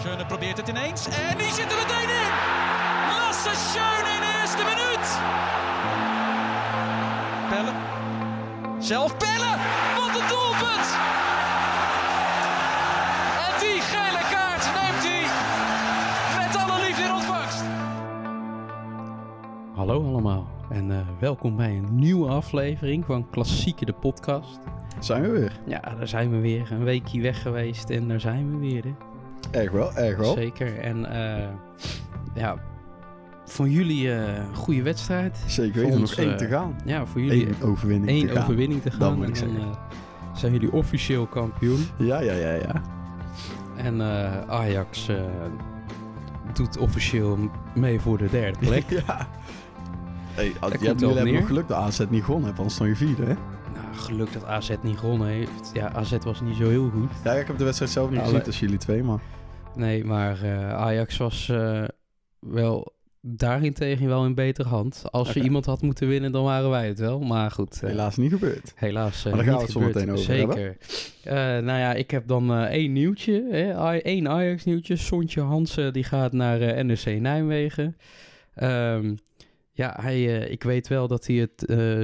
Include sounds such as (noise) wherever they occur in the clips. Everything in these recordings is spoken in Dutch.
Schöne probeert het ineens en die zit er meteen in. Lasse Schöne in de eerste minuut. Pellen. Zelf Pellen. Wat een doelpunt. En die gele kaart neemt hij met alle liefde in ontvangst. Hallo allemaal en eh, welkom bij een nieuwe aflevering van Klassieke de podcast. Zijn we weer? Ja, daar zijn we weer. Een weekje weg geweest en daar zijn we weer. Hè. Erg wel, erg wel. Zeker. En eh, ja, voor jullie eh, een goede wedstrijd. Zeker weten, nog één eh, te gaan. Ja, voor jullie Eén overwinning één te gaan. overwinning te gaan. Moet en ik dan zeggen. eh, zijn jullie officieel kampioen. Ja, ja, ja, ja. En eh, Ajax eh, doet officieel mee voor de derde plek. (laughs) ja. Hey, je hebt, neer. nog geluk dat AZ niet gewonnen heeft, anders stond je vierde, hè? Nou, geluk dat AZ niet gewonnen heeft. Ja, AZ was niet zo heel goed. Ja, ik heb de wedstrijd zelf niet Alle- gezien tussen jullie twee, maar... Nee, maar eh, Ajax was eh, wel daarentegen wel in betere hand. Als er iemand had moeten winnen, dan waren wij het wel. Maar goed, eh, Helaas niet gebeurd. helaas Maar daar gaan we het zo meteen over Zeker. Eh, nou ja, ik heb dan één nieuwtje. Hè? Één Ajax nieuwtje. Sontje Hansen die gaat naar NEC Nijmegen. Ehm, ja, hij, eh, ik weet wel dat hij het eh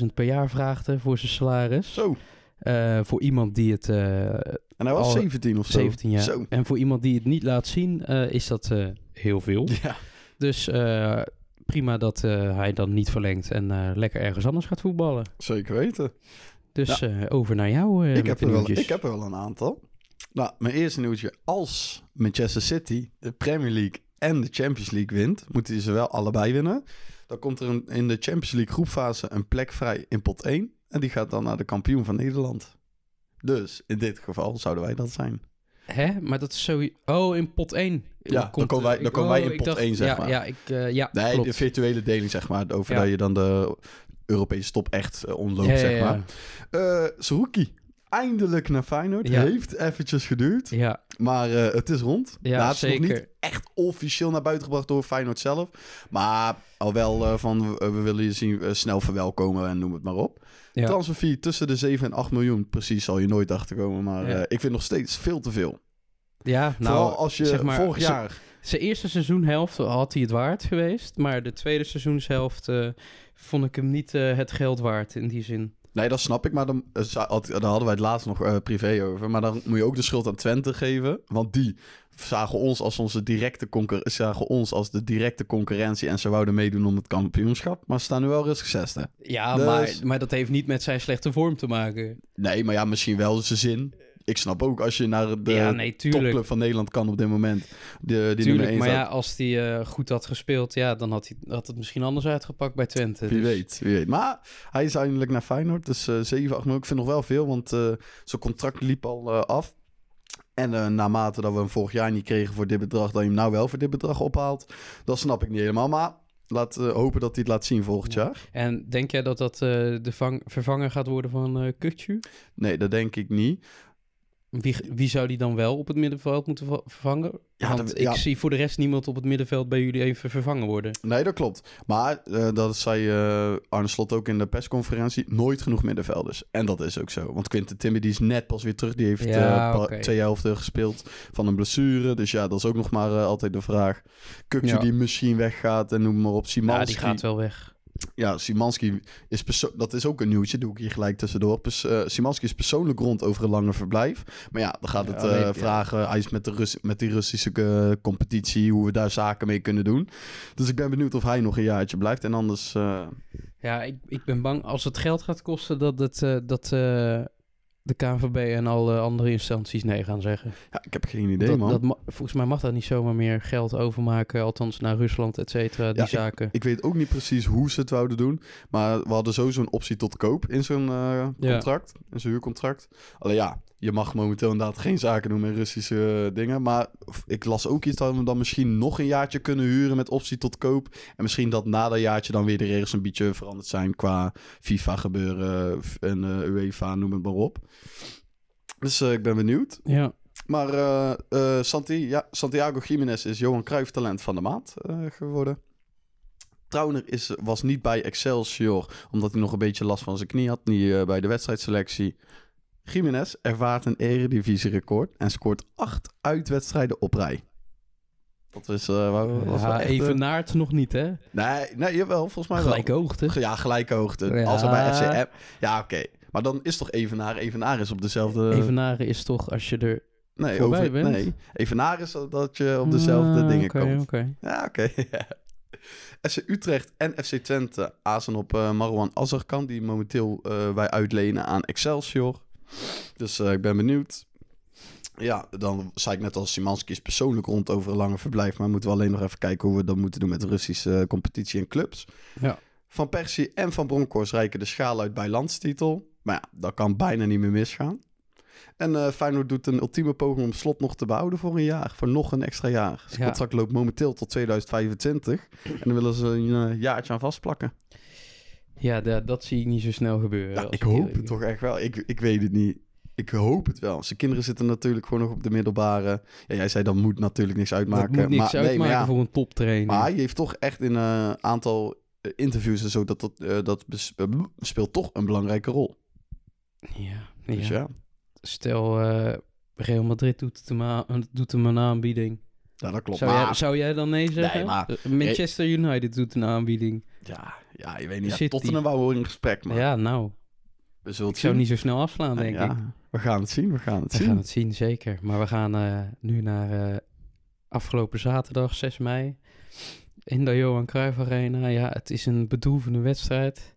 700.000 per jaar vraagt voor zijn salaris. Zo. Eh, voor iemand die het En hij was Al 17 of zo. 17 jaar. Zo. En voor iemand die het niet laat zien, is dat heel veel. (laughs) Ja. Dus prima dat hij dan niet verlengt en lekker ergens anders gaat voetballen. Zeker weten. Dus over naar jou. ik, heb er wel, ik heb er wel een aantal. Nou, mijn eerste nieuwtje. Als Manchester City de Premier League en de Champions League wint, moeten ze wel allebei winnen. Dan komt er een, in de Champions League groepfase een plek vrij in pot 1. En die gaat dan naar de kampioen van Nederland. Dus in dit geval zouden wij dat zijn. Hè? Maar dat is zo... Oh, in pot 1. Ja, dan komen wij- dan komen wij in pot 1, zeg ja, maar. Ja, ik, eh, ja Nee, klopt. de virtuele deling, zeg maar. Over Ja. dat je dan de Europese top echt eh, omloopt, Ja, ja, zeg maar. Eh Saruki, eindelijk naar Feyenoord. Ja. Heeft eventjes geduurd. Ja, Maar eh, het is rond. Ja, Nou, het is nog niet echt officieel naar buiten gebracht door Feyenoord zelf. Maar al wel eh, van eh, we willen je zien snel verwelkomen en noem het maar op. ja. Transferfee tussen de 7 en 8 miljoen. Precies zal je nooit achterkomen. Maar Ja. ik vind nog steeds veel te veel. ja nou, Vooral als je zeg maar, vorig jaar... Zijn eerste seizoenhelft had hij het waard geweest. Maar de tweede seizoenshelft vond ik hem niet het geld waard in die zin. Nee, dat snap ik. Maar dan, eh, daar hadden wij het laatst nog eh, privé over. Maar dan moet je ook de schuld aan Twente geven. Want die zagen ons als onze directe zagen ons als de directe concurrentie. En ze wouden meedoen om het kampioenschap. Maar ze staan nu wel rustig zesde. Ja, Dus- maar, maar dat heeft niet met zijn slechte vorm te maken. Nee, maar ja, misschien wel zijn zin. Ik snap ook als je naar de ja, nee, topclub van Nederland kan op dit moment. De, die Tuurlijk, 1 maar ja, als hij eh, goed had gespeeld, ja, dan had, hij, had het misschien anders uitgepakt bij Twente. Wie Dus- weet, wie weet. Maar hij is eindelijk naar Feyenoord. Dus eh 7, 8 miljoen. Ik vind nog wel veel, want eh, zijn contract liep al eh, af. En eh, naarmate dat we hem vorig jaar niet kregen voor dit bedrag, dat je hem nou wel voor dit bedrag ophaalt, dat snap ik niet helemaal. Maar laat eh, hopen dat hij het laat zien volgend jaar. En denk jij dat dat eh, de vang, vervanger gaat worden van eh Kukcu? Nee, dat denk ik niet. Wie, wie zou die dan wel op het middenveld moeten va- vervangen? Ja, Want dat- ik ja. zie voor de rest niemand op het middenveld bij jullie even vervangen worden. Nee, dat klopt. Maar eh, dat zei eh, Arne Slot ook in de persconferentie. Nooit genoeg middenvelders. En dat is ook zo. Want Quinten Timmy die is net pas weer terug. Die heeft Ja, eh, twee helften gespeeld van een blessure. Dus ja, dat is ook nog maar altijd de vraag. Kukje Ja. die misschien weggaat en noem maar op. Ja, Simanski. die gaat wel weg. Ja, Simanski is perso- dat is ook een nieuwtje, doe ik hier gelijk tussendoor. Pers- eh, Simanski is persoonlijk rond over een langer verblijf. Maar ja, dan gaat het Ja, eh, ja. vragen, hij is met, de Rus- met die Russische eh, competitie, hoe we daar zaken mee kunnen doen. Dus ik ben benieuwd of hij nog een jaartje blijft. En anders, Ja, ik, ik ben bang als het geld gaat kosten dat, het, dat de KNVB en alle andere instanties nee gaan zeggen. ja, ik heb geen idee, dat, man. dat volgens mij mag dat niet zomaar meer geld overmaken, althans naar Rusland, et cetera, die Ja, zaken. Ik weet ook niet precies hoe ze het wouden doen. Maar we hadden sowieso een optie tot koop in zo'n eh, Ja. contract. In zo'n huurcontract. Alleen ja, je mag momenteel inderdaad geen zaken doen met Russische eh, dingen. Maar ik las ook iets dat we dan misschien nog een jaartje kunnen huren met optie tot koop. En misschien dat na dat jaartje dan weer de regels een beetje veranderd zijn qua FIFA gebeuren en eh, UEFA, noem het maar op. Dus eh, ik ben benieuwd. ja. Maar Santi, ja, Santiago Jiménez is Johan Cruijff talent van de maand geworden. Trauner is, was niet bij Excelsior, omdat hij nog een beetje last van zijn knie had. Niet bij de wedstrijdselectie. Jiménez ervaart een eredivisie-record en scoort acht uitwedstrijden op rij. Dat is, wa- was wel Ja, echt, eh, nog niet, hè? Nee, nee, jawel, volgens mij wel. Gelijke hoogte. Ja, gelijke hoogte. Ja. Als er bij FCM... Ja, oké. Maar dan is toch Evenaar... Evenaar is op dezelfde... Evenaren is toch als je er... nee, voorbij over... bent? Nee, Evenaar is dat je op dezelfde Ah, dingen komt. oké. Ja, oké. (laughs) ja. FC Utrecht en FC Twente azen op eh Marwan Azarkan... die momenteel wij uitlenen aan Excelsior. Dus eh, ik ben benieuwd. Ja, dan zei ik net al, Simanski is persoonlijk rond over een lange verblijf... maar moeten we alleen nog even kijken hoe we dat moeten doen met de Russische eh, competitie en clubs. Ja. Van Persie en Van Bronckhorst reiken de schaal uit bij landstitel. Maar ja, dat kan bijna niet meer misgaan. En eh Feyenoord doet een ultieme poging om slot nog te behouden voor een jaar. Voor nog een extra jaar. Ja. contract loopt momenteel tot 2025. En dan willen ze een jaartje aan vastplakken. Ja, da- dat zie ik niet zo snel gebeuren. Ja, ik hoop het toch echt wel. Ik, ik weet het niet. Ik hoop het wel. Zijn kinderen zitten natuurlijk gewoon nog op de middelbare. Ja, jij zei dat moet natuurlijk niks uitmaken. Dat moet niks maar, nee, uitmaken maar ja, voor een toptrainer. Maar hij heeft toch echt in een aantal eh, interviews en zo... dat, dat, eh, dat eh, speelt toch een belangrijke rol. ja, Dus ja. ja, Stel, eh, Real Madrid doet, het hem aan- doet hem een aanbieding. Ja dat klopt. Zou, maar, jij, zou jij dan nee zeggen? maar- Eh, Manchester United doet een aanbieding. ja, ja, je weet niet. Ja. Tottenham wou we in gesprek, maar Ja, nou, we zullen ik zou niet zo snel afslaan, denk ja, ik. We gaan het zien, we gaan het We zien. gaan het zien, zeker. Maar we gaan eh, nu naar eh, afgelopen zaterdag, 6 mei. In de Johan Cruijff Arena. Ja, het is een bedroevende wedstrijd.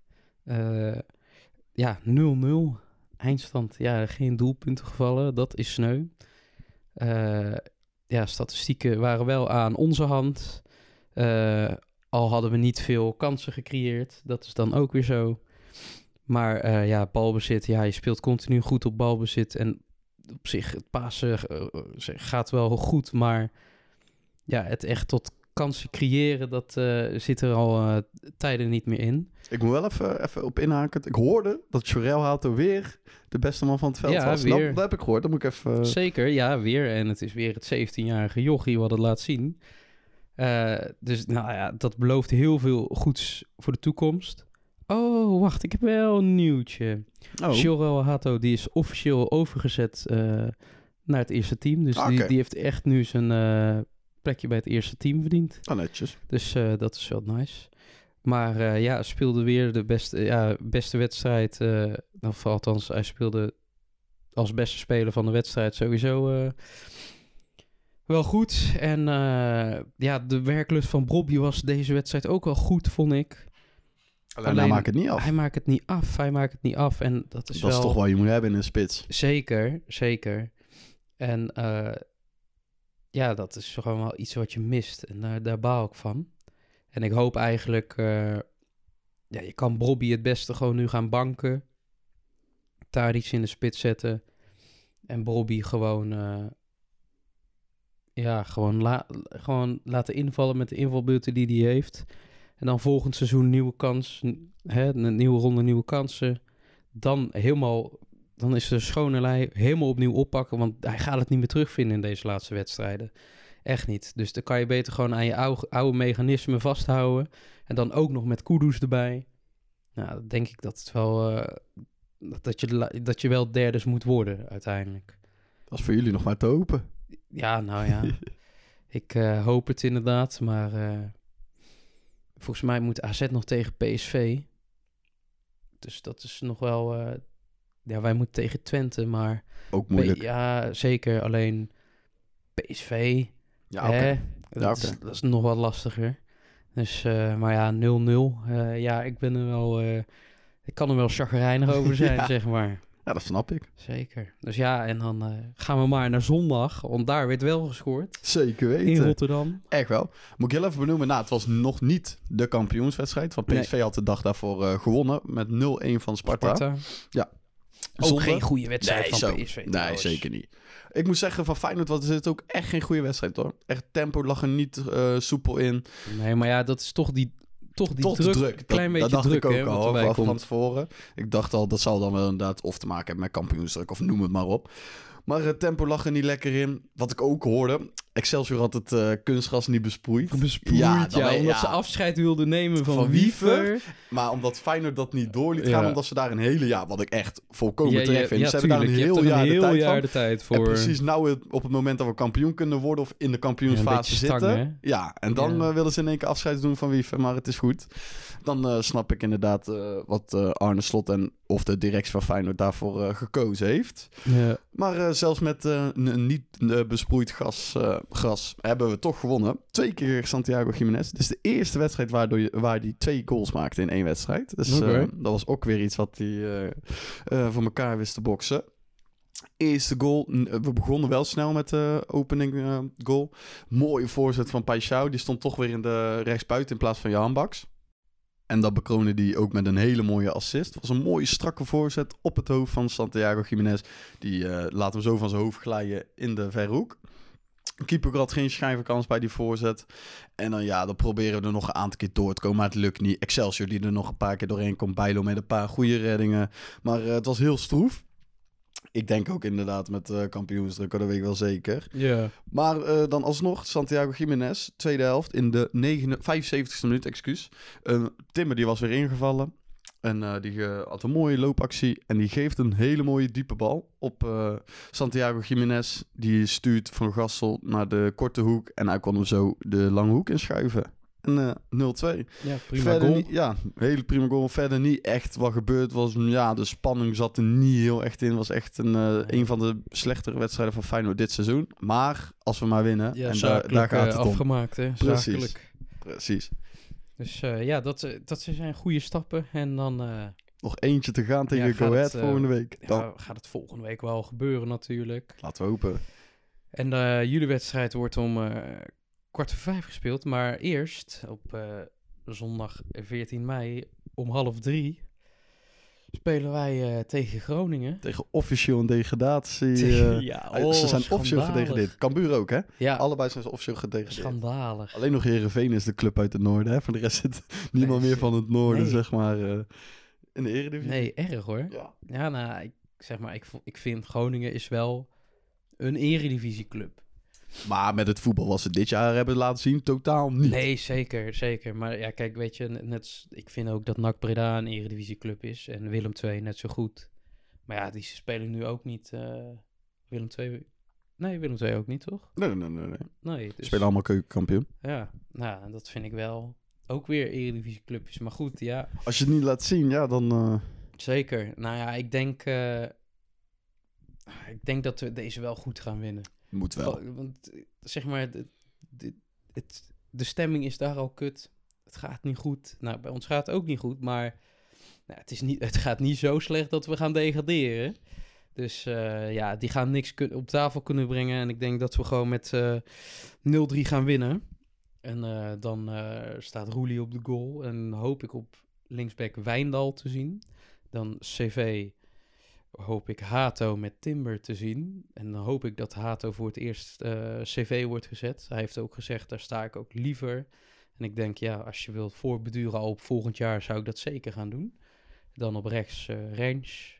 Ja, 0-0. Eindstand. Ja, geen doelpunten gevallen. Dat is sneu. Ja, statistieken waren wel aan onze hand. Eh, al hadden we niet veel kansen gecreëerd. Dat is dan ook weer zo. Maar eh, ja, balbezit. Ja, je speelt continu goed op balbezit. En op zich, het pasen eh, gaat wel goed. Maar ja, het echt tot kansen creëren, dat eh, zit er al eh, tijden niet meer in. Ik moet wel even, even op inhaken. Ik hoorde dat Jorel Hato weer de beste man van het veld Ja, was. weer. Dat, dat heb ik gehoord. Dat moet ik even... Zeker, ja, weer. En het is weer het 17-jarige jochie wat het laat zien. Eh, dus nou ja, dat belooft heel veel goeds voor de toekomst. Oh, wacht, ik heb wel een nieuwtje. oh, Jorel Hato die is officieel overgezet naar het eerste team. Dus die, die heeft echt nu zijn plekje bij het eerste team verdiend. ah, netjes. Dus eh, dat is wel nice. Maar eh, ja, speelde weer de beste, ja, beste wedstrijd. eh of althans, hij speelde als beste speler van de wedstrijd sowieso wel goed. En ja, de werklust van Bobby was deze wedstrijd ook wel goed, vond ik. Alleen, Alleen- hij maakt het niet af. Hij maakt het niet af, hij maakt het niet af. En dat is dat wel... is toch wat je moet hebben in een spits. Zeker, zeker. En eh, ja, dat is gewoon wel iets wat je mist. En daar, daar baal ik van. En ik hoop eigenlijk... eh, ja, je kan Bobby het beste gewoon nu gaan banken. Tadic in de spits zetten. En Bobby gewoon... eh, ja, gewoon, gewoon laten invallen met de invalbeurten die hij heeft. En dan volgend seizoen nieuwe kans. Hè, een nieuwe ronde, nieuwe kansen. Dan helemaal dan is de schone lei helemaal opnieuw oppakken. Want hij gaat het niet meer terugvinden in deze laatste wedstrijden. Echt niet. Dus dan kan je beter gewoon aan je oude, oude mechanismen vasthouden. En dan ook nog met Kudus erbij. Nou, dan denk ik dat het wel... eh, dat- je, dat je wel derdes moet worden uiteindelijk. Dat is voor jullie nog maar te hopen. Ja, nou ja. (laughs) ik eh, hoop het inderdaad. Maar eh, volgens mij moet AZ nog tegen PSV. Dus dat is nog wel... ja, wij moeten tegen Twente, maar... Ook moeilijk. ja, zeker. Alleen PSV, Ja, oké. hè, dat, Ja, is, dat is nog wat lastiger. Dus, eh, maar ja, 0-0. eh, ja, ik ben er wel... eh, ik kan er wel chagrijnig (laughs) over zijn, Ja. zeg maar. Ja, dat snap ik. Zeker. Dus ja, en dan gaan we maar naar zondag. Want daar werd wel gescoord. Zeker In weten. Rotterdam. Echt wel. Moet ik heel even benoemen. Nou, het was nog niet de kampioenswedstrijd. Want PSV had de dag daarvoor gewonnen met 0-1 van Sparta. Sparta. Ja. Ook geen goede wedstrijd Nee, van zo. PSV. Nee, trouwens. zeker niet. Ik moet zeggen, van Feyenoord was het ook echt geen goede wedstrijd hoor. Echt tempo lag er niet eh, soepel in. Nee, maar ja, dat is toch die, toch die druk. druk. Een klein dat, beetje dat dacht druk, ik hè, ook wat al van, tevoren. Ik dacht al, dat zal dan wel inderdaad of te maken hebben met kampioensdruk of noem het maar op. Maar het tempo lag er niet lekker in. Wat ik ook hoorde, Excelsior had het eh, kunstgras niet besproeid. Besproeid, Ja, omdat ja. ze afscheid wilden nemen van, Van Wiever. Wiever. Maar omdat Feyenoord dat niet door liet Ja. gaan, omdat ze daar een hele jaar, wat ik echt volkomen Ja, terecht vind. ze hebben daar een heel jaar de tijd jaar van. de tijd En voor. precies nou het- op het moment dat we kampioen kunnen worden of in de kampioensfase zitten. ja, en dan eh, willen ze in één keer afscheid doen van Wiever, maar het is goed. Dan eh, snap ik inderdaad eh, wat eh, Arne Slot en of de directie van Feyenoord daarvoor eh, gekozen heeft. Ja. Maar eh, zelfs met eh, een een niet eh, besproeid gas, eh, gras hebben we toch gewonnen. Twee keer Santiago Jiménez. Het is de eerste wedstrijd waardoor je, waar hij twee goals maakte in één wedstrijd. Dus eh, dat was ook weer iets wat hij eh, eh, voor elkaar wist te boksen. Eerste goal. We begonnen wel snel met de opening eh, goal. Mooie voorzet van Paixão. Die stond toch weer in de rechtsbuiten in plaats van Jan Baks. En dat bekroonde die ook met een hele mooie assist. Het was een mooie strakke voorzet op het hoofd van Santiago Jiménez. Die eh, laat hem zo van zijn hoofd glijden in de verre hoek. Keeper had geen schijnvakantie bij die voorzet. En dan ja, dan proberen we er nog een aantal keer door te komen. Maar het lukt niet. Excelsior die er nog een paar keer doorheen komt. Bijlo met een paar goede reddingen. Maar eh, het was heel stroef. Ik denk ook inderdaad met eh kampioensdruk, dat weet ik wel zeker. ja. Maar eh, dan alsnog Santiago Jiménez, tweede helft, in de 9, 75ste minuut, excuus. Eh, Timmer die was weer ingevallen. En die had een mooie loopactie. En die geeft een hele mooie diepe bal op Santiago Jiménez. Die stuurt Van Gassel naar de korte hoek. En hij kon hem zo de lange hoek inschuiven. En eh 0-2. ja, prima Verder goal. Niet, ja, hele prima goal. Verder niet echt wat gebeurd was. Ja, de spanning zat er niet heel echt in. Was echt een, eh, een van de slechtere wedstrijden van Feyenoord dit seizoen. Maar als we maar winnen, Ja, en daar gaat eh, het om. afgemaakt, hè. Precies. Zakelijk. Precies. Dus ja, dat, dat zijn goede stappen. En dan Nog eentje te gaan tegen Ja, Go Ahead volgende week. Dan, ja, gaat het volgende week wel gebeuren natuurlijk. laten we hopen. En jullie wedstrijd wordt om kwart voor vijf gespeeld. Maar eerst op eh, zondag 14 mei om half drie spelen wij eh, tegen Groningen. Tegen officieel een degradatie. Tegen- (laughs) eh, ja, eh, oh, ze zijn officieel gedegradeerd. Cambuur ook, hè? Ja, Allebei zijn ze officieel gedegradeerd. schandalig. Alleen nog Herenveen is de club uit het noorden, hè? Voor de rest zit (laughs) niemand Nee, meer van het noorden, nee. zeg maar, eh, in de eredivisie. Nee, erg hoor. Ja. Ja, nou, ik zeg maar, ik, ik vind Groningen is wel een eredivisieclub. Maar met het voetbal wat ze dit jaar hebben laten zien, totaal niet. Nee, zeker, zeker. Maar ja, kijk, weet je, net, ik vind ook dat NAC Breda een eredivisieclub is en Willem II net zo goed. Maar ja, die spelen nu ook niet. eh, Willem II. Nee, Willem II ook niet, toch? Nee, nee, nee. nee. Nee. Ze Dus, spelen allemaal keukenkampioen. Ja, nou, dat vind ik wel ook weer eredivisieclubjes. Maar goed, ja, Als je het niet laat zien, ja, dan... eh, zeker. Nou ja, ik denk, eh, ik denk dat we deze wel goed gaan winnen. Moet wel. Want zeg maar, de, de, het, de stemming is daar al kut. Het gaat niet goed. Nou, bij ons gaat het ook niet goed, maar nou, het, is niet, het gaat niet zo slecht dat we gaan degraderen. Dus eh, ja, die gaan niks op tafel kunnen brengen. En ik denk dat we gewoon met eh 0-3 gaan winnen. En eh, dan staat Roelie op de goal. En hoop ik op linksback Wijndal te zien. Dan CV hoop ik Hato met Timber te zien. En dan hoop ik dat Hato voor het eerst eh, CV wordt gezet. Hij heeft ook gezegd, daar sta ik ook liever. En ik denk, ja, als je wilt voorbeduren al op volgend jaar, zou ik dat zeker gaan doen. Dan op rechts eh Range.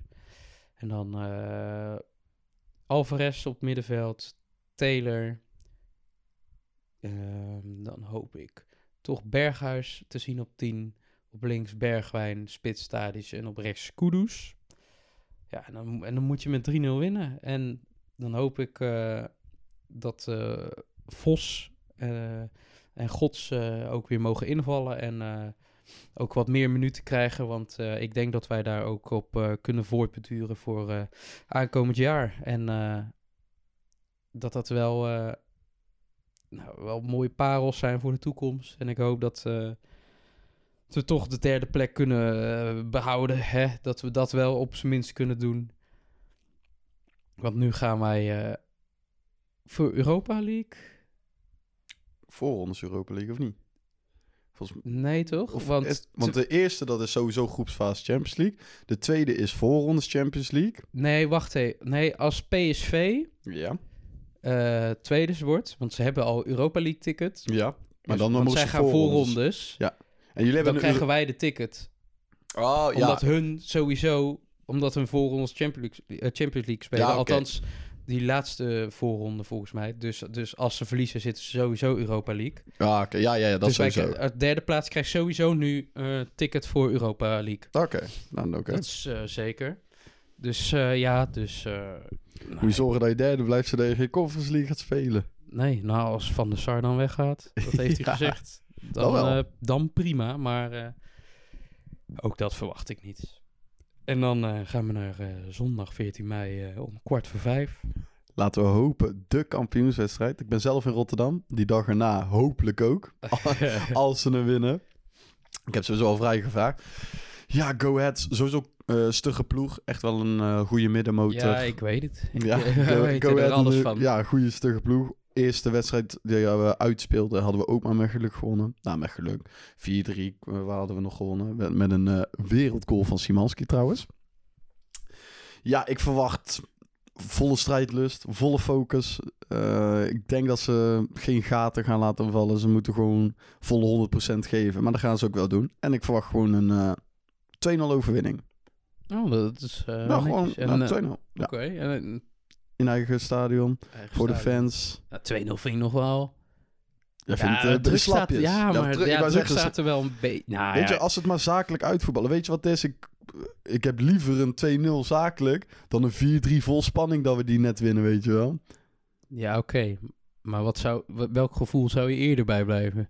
En dan eh Alvarez op middenveld. Taylor. Ehm, dan hoop ik toch Berghuis te zien op 10. Op links Bergwijn, Spits, Tadic en op rechts Kudus. Ja, en dan, en dan moet je met 3-0 winnen. En dan hoop ik eh, dat eh, Vos eh, en Gods ook weer mogen invallen. En ook wat meer minuten krijgen. Want ik denk dat wij daar ook op kunnen voortbeduren voor aankomend jaar. En dat dat wel, nou, wel mooie parels zijn voor de toekomst. En ik hoop dat, dat we toch de derde plek kunnen eh, behouden. Hè? Dat we dat wel op zijn minst kunnen doen. Want nu gaan wij eh, voor Europa League. Voorrondes Europa League of niet? Volgens mij. Nee, toch? Of want want de eerste, dat is sowieso groepsfase Champions League. De tweede is voorrondes Champions League. Nee, wacht even. Nee, als PSV Ja. eh tweede wordt, want ze hebben al Europa League ticket. Ja. Maar Dus- dan, dan want moeten zij ze gaan voorrondes. voorrondes. En jullie hebben Dan een krijgen wij de ticket. Oh, ja. Omdat hun sowieso, omdat hun voorrondes Champions League, eh, Champions League spelen. Ja. Althans, die laatste voorronde volgens mij. Dus, dus als ze verliezen zitten ze sowieso Europa League. Ja, oké. ja, ja, ja, dat dus wij- sowieso. uit derde plaats krijgt sowieso nu eh ticket voor Europa League. Oké, nou oké. Dat is eh, zeker. Dus eh, ja, dus... eh, Moet nou, je zorgen dat je derde blijft zodat je geen Conference League gaat spelen. Nee, nou als Van der Sar dan weggaat, dat heeft hij (laughs) Ja, gezegd, dan, eh, dan prima. Maar eh, ook dat verwacht ik niet. En dan eh, gaan we naar zondag 14 mei om kwart voor vijf. Laten we hopen, de kampioenswedstrijd. Ik ben zelf in Rotterdam. Die dag erna hopelijk ook. (laughs) (laughs) als ze hem winnen. Ik heb sowieso al vrij gevraagd. Ja, Go Ahead. Sowieso stugge ploeg. Echt wel een goede middenmotor. ja, ik weet het. Ik Ja, (laughs) weet er alles van. Ja, goede stugge ploeg. Eerste wedstrijd die we uitspeelden, hadden we ook maar met geluk gewonnen. Nou, met geluk. 4-3 eh, waar hadden we nog gewonnen. Met, een eh, wereldgoal van Simanski trouwens. Ja, ik verwacht volle strijdlust, volle focus. Eh, ik denk dat ze geen gaten gaan laten vallen. Ze moeten gewoon volle 100% geven. Maar dat gaan ze ook wel doen. En ik verwacht gewoon een eh 2-0 overwinning. Oh, dat is nou, gewoon nou, 2-0. Ja, Oké, en, in eigen stadion. eigen Voor de fans. Ja, 2-0 vind ik nog wel. Ja, vindt eh, staat, ja, maar dru- ik ja, druk staat er wel een beetje... Nou, Weet ja, je, als het maar zakelijk uitvoetballen. Weet je wat het is? Ik, ik heb liever een 2-0 zakelijk dan een 4-3 vol spanning dat we die net winnen, weet je wel. Ja, oké. Maar wat zou, welk gevoel zou je eerder bij blijven?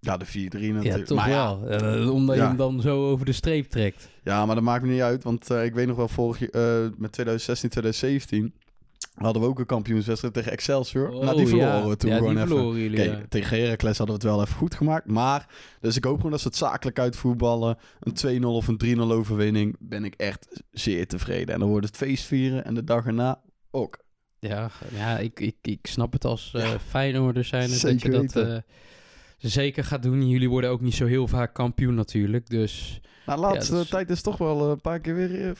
Ja, de 4-3 natuurlijk. Ja, toch maar ja, wel. Eh, omdat Ja. je hem dan zo over de streep trekt. Ja, maar dat maakt me niet uit. Want eh, ik weet nog wel, vorig jaar, eh, met 2016, 2017... hadden we ook een kampioenswedstrijd tegen Excelsior. nou, die Oh, verloren ja. we toen ja, gewoon die even. verloren jullie, Oké, ja. tegen Heracles hadden we het wel even goed gemaakt. Maar, dus ik hoop gewoon dat ze het zakelijk uitvoetballen. Een 2-0 of een 3-0 overwinning. Ben ik echt zeer tevreden. En dan wordt het feest vieren. En de dag erna ook. Ja, ja ik, ik, ik snap het als eh Ja. Feyenoorder zijn. dat je dat weten. Zeker gaat doen. Jullie worden ook niet zo heel vaak kampioen natuurlijk. Dus Nou, de laatste Ja, is- tijd is toch wel een paar keer weer eh,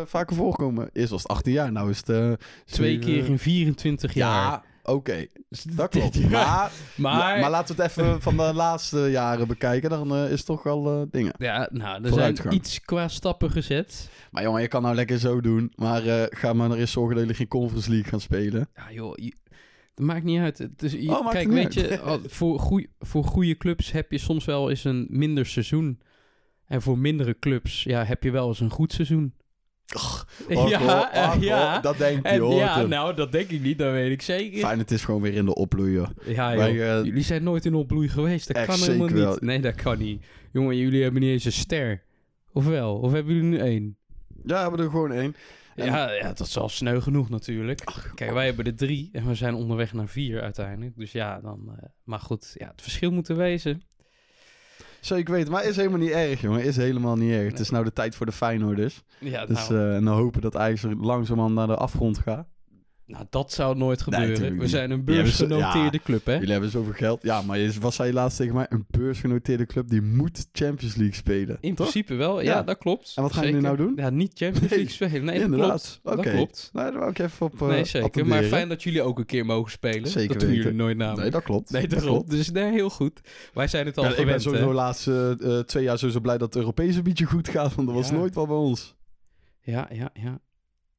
eh, vaker voorgekomen. Eerst was het 18 jaar, nou is het... eh, twee keer in 24 jaar. (laughs) Ja, oké. Dat klopt. Ja. Maar, Maar, maar laten we het even van de (laughs) laatste jaren bekijken. Dan is het toch wel eh, dingen. ja, nou, er zijn iets qua stappen gezet. Maar jongen, je kan nou lekker zo doen. Maar ga maar er eens zorgen dat jullie geen Conference League gaan spelen. Ja, joh, dat maakt niet uit. Het je- Oh, kijk, het weet je, voor, goeie, voor goede clubs heb je soms wel eens een minder seizoen. En voor mindere clubs ja, heb je wel eens een goed seizoen. Och, (laughs) ja, hoor, eh, ja. hoor, dat denk je, En hoort ja, hem. nou, dat denk ik niet, dat weet ik zeker. Fijn, het is gewoon weer in de opbloeien. Ja, joh. eh, jullie zijn nooit in opbloei geweest. Dat kan helemaal niet. wel. Nee, dat kan niet. Jongen, jullie hebben niet eens een ster. Of wel? Of hebben jullie nu één? Ja, we hebben er gewoon één. Ja, ja, dat is al sneu genoeg natuurlijk. Kijk, wij hebben er drie en we zijn onderweg naar vier uiteindelijk. Dus ja, dan... eh, maar goed, ja, het verschil moet er wezen. Zeker weten. Maar is helemaal niet erg, jongen. Is helemaal niet erg. Het is nou de tijd voor de Feyenoorders. Ja, Dus nou, eh, en dan hopen dat Ajax er langzamerhand naar de afgrond gaat. Nou, dat zou nooit gebeuren. we zijn een beursgenoteerde ja. club, hè? Jullie hebben zoveel geld. Ja, maar je, wat zei je laatst tegen mij? Een beursgenoteerde club die moet Champions League spelen. In toch? principe wel, ja, Ja. dat klopt. En wat gaan jullie nou doen? Ja, niet Champions Nee. League spelen. Nee, dat Inderdaad. klopt. Oké. Dat klopt. Nee, daar wou ik even op uh, nee, zeker. Maar fijn dat jullie ook een keer mogen spelen. Zeker dat doen weten. jullie nooit namelijk. Nee, dat klopt. Nee, dat daarom. Dus nee, heel goed. Wij zijn het al Ja, ik ben gewend, sowieso de laatste eh, twee jaar sowieso blij dat het Europese beetje goed gaat. Want dat was nooit wel bij ons. Ja, ja, ja.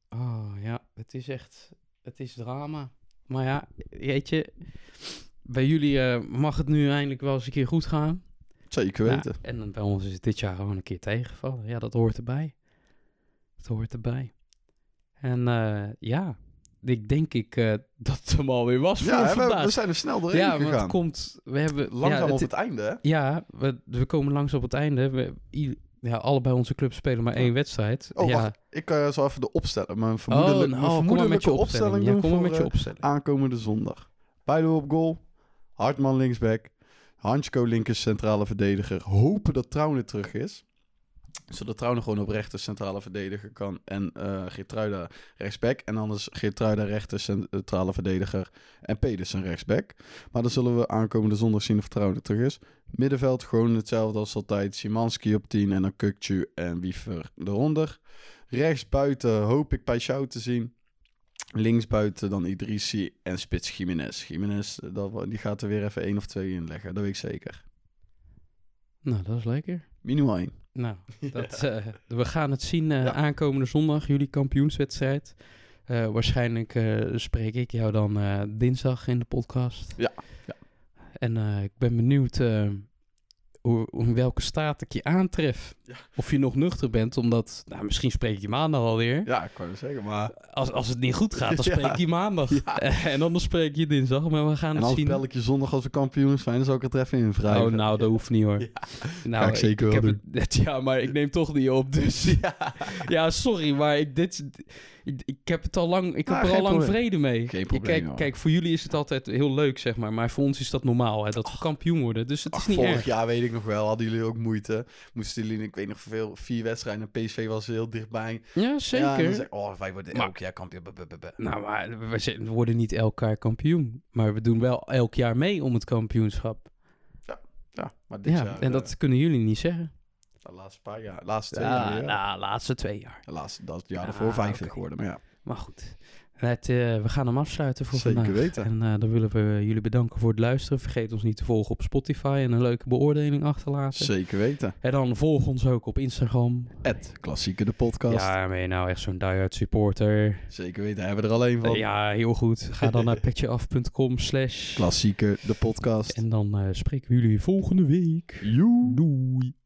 Oh, ja. Het is echt... Het is drama. Maar ja, weet je... Bij jullie eh, mag het nu eindelijk wel eens een keer goed gaan. Zeker Ja, weten. en dan bij ons is het dit jaar gewoon een keer tegengevallen. Ja, dat hoort erbij. Dat hoort erbij. En eh, ja, ik denk ik eh, dat het hem alweer was voor Ja, we, we zijn er snel doorheen ja, maar gegaan. het komt... We hebben... Langzaam ja, op het, het einde, hè? ja we, we komen langs op het einde. We, ja, allebei onze clubs spelen maar één wedstrijd. Oh, ja. wacht. Ik eh, zal even de opstellen. Mijn Oh, vermoedelijk, nou, mijn met je opstelling. Ja, kom voor, met je eh, opstelling. aankomende zondag. Bijlo op goal. Hartman linksback. Hansko linker centrale verdediger. Hopen dat Trouwne terug is. Zodat Trouwne gewoon op rechter centrale verdediger kan. En eh Geertruida rechtsback. En anders Geertruida rechter centrale verdediger. En Pedersen rechtsback. Maar dan zullen we aankomende zondag zien of Trouwne terug is. Middenveld gewoon hetzelfde als altijd. Simanski op 10 en dan Kukcu en Wiever eronder. Rechts buiten hoop ik Paixão te zien. Linksbuiten dan Idrissi en spits Jiménez. Jiménez, eh, die gaat er weer even één of twee in leggen. Dat weet ik zeker. Nou, dat is lekker. Minimaal één. Nou, (laughs) dat, eh, we gaan het zien eh, Ja. aankomende zondag, jullie kampioenswedstrijd. Eh, waarschijnlijk spreek ik jou dan dinsdag in de podcast. Ja, ja. En ik ben benieuwd in welke staat ik je aantref. Ja. Of je nog nuchter bent, omdat... Nou, misschien spreek ik je maandag alweer. Ja, ik kan het zeggen, maar... Als, als het niet goed gaat, dan Ja. (laughs) spreek ik je maandag. Ja. (laughs) en anders spreek ik je dinsdag. Maar we gaan En het als zien. bel ik je zondag als we kampioen zijn, dan zou ik het er even in wrijven. Oh, nou, dat hoeft niet hoor. Ja. Nou, ik zeker wel heb Het, ja, maar ik neem toch niet op, dus... (laughs) Ja. Ja, sorry, maar ik, dit, ik, ik heb het al lang, ik Ah, heb er geen al lang probleem. vrede mee. Geen Ik probleem, kijk, kijk, voor jullie is het altijd heel leuk, zeg maar. Maar voor ons is dat normaal, hè, dat we kampioen worden. Dus het is niet vorig erg. jaar weet ik nog wel, hadden jullie ook moeite. Moesten jullie, ik weet nog veel, vier wedstrijden en PSV was heel dichtbij. Ja, Ja, zeker. zeg, oh, wij worden Maar- elk jaar kampioen. Nou, maar we, worden niet elk jaar kampioen. Maar we doen wel elk jaar mee om het kampioenschap. Ja, maar dit Ja, jaar... en eh, dat kunnen jullie niet zeggen. de laatste paar jaar, laatste twee Ja, jaar. Ja, nou, laatste twee jaar. De laatste, dat jaar Ja, ervoor oké. geworden, maar ja. Maar goed. Het, eh, we gaan hem afsluiten voor Zeker vandaag. weten. En eh, dan willen we jullie bedanken voor het luisteren. Vergeet ons niet te volgen op Spotify en een leuke beoordeling achterlaten. Zeker weten. En dan volg ons ook op Instagram. Ed, klassieke de podcast. Ja, ben je nou echt zo'n die-hard supporter? Zeker weten, hebben we er alleen van. Ja, heel goed. Ga dan naar (laughs) petjeaf.com slash... Klassieke de podcast. En dan eh, spreken we jullie volgende week. Joe. Doei.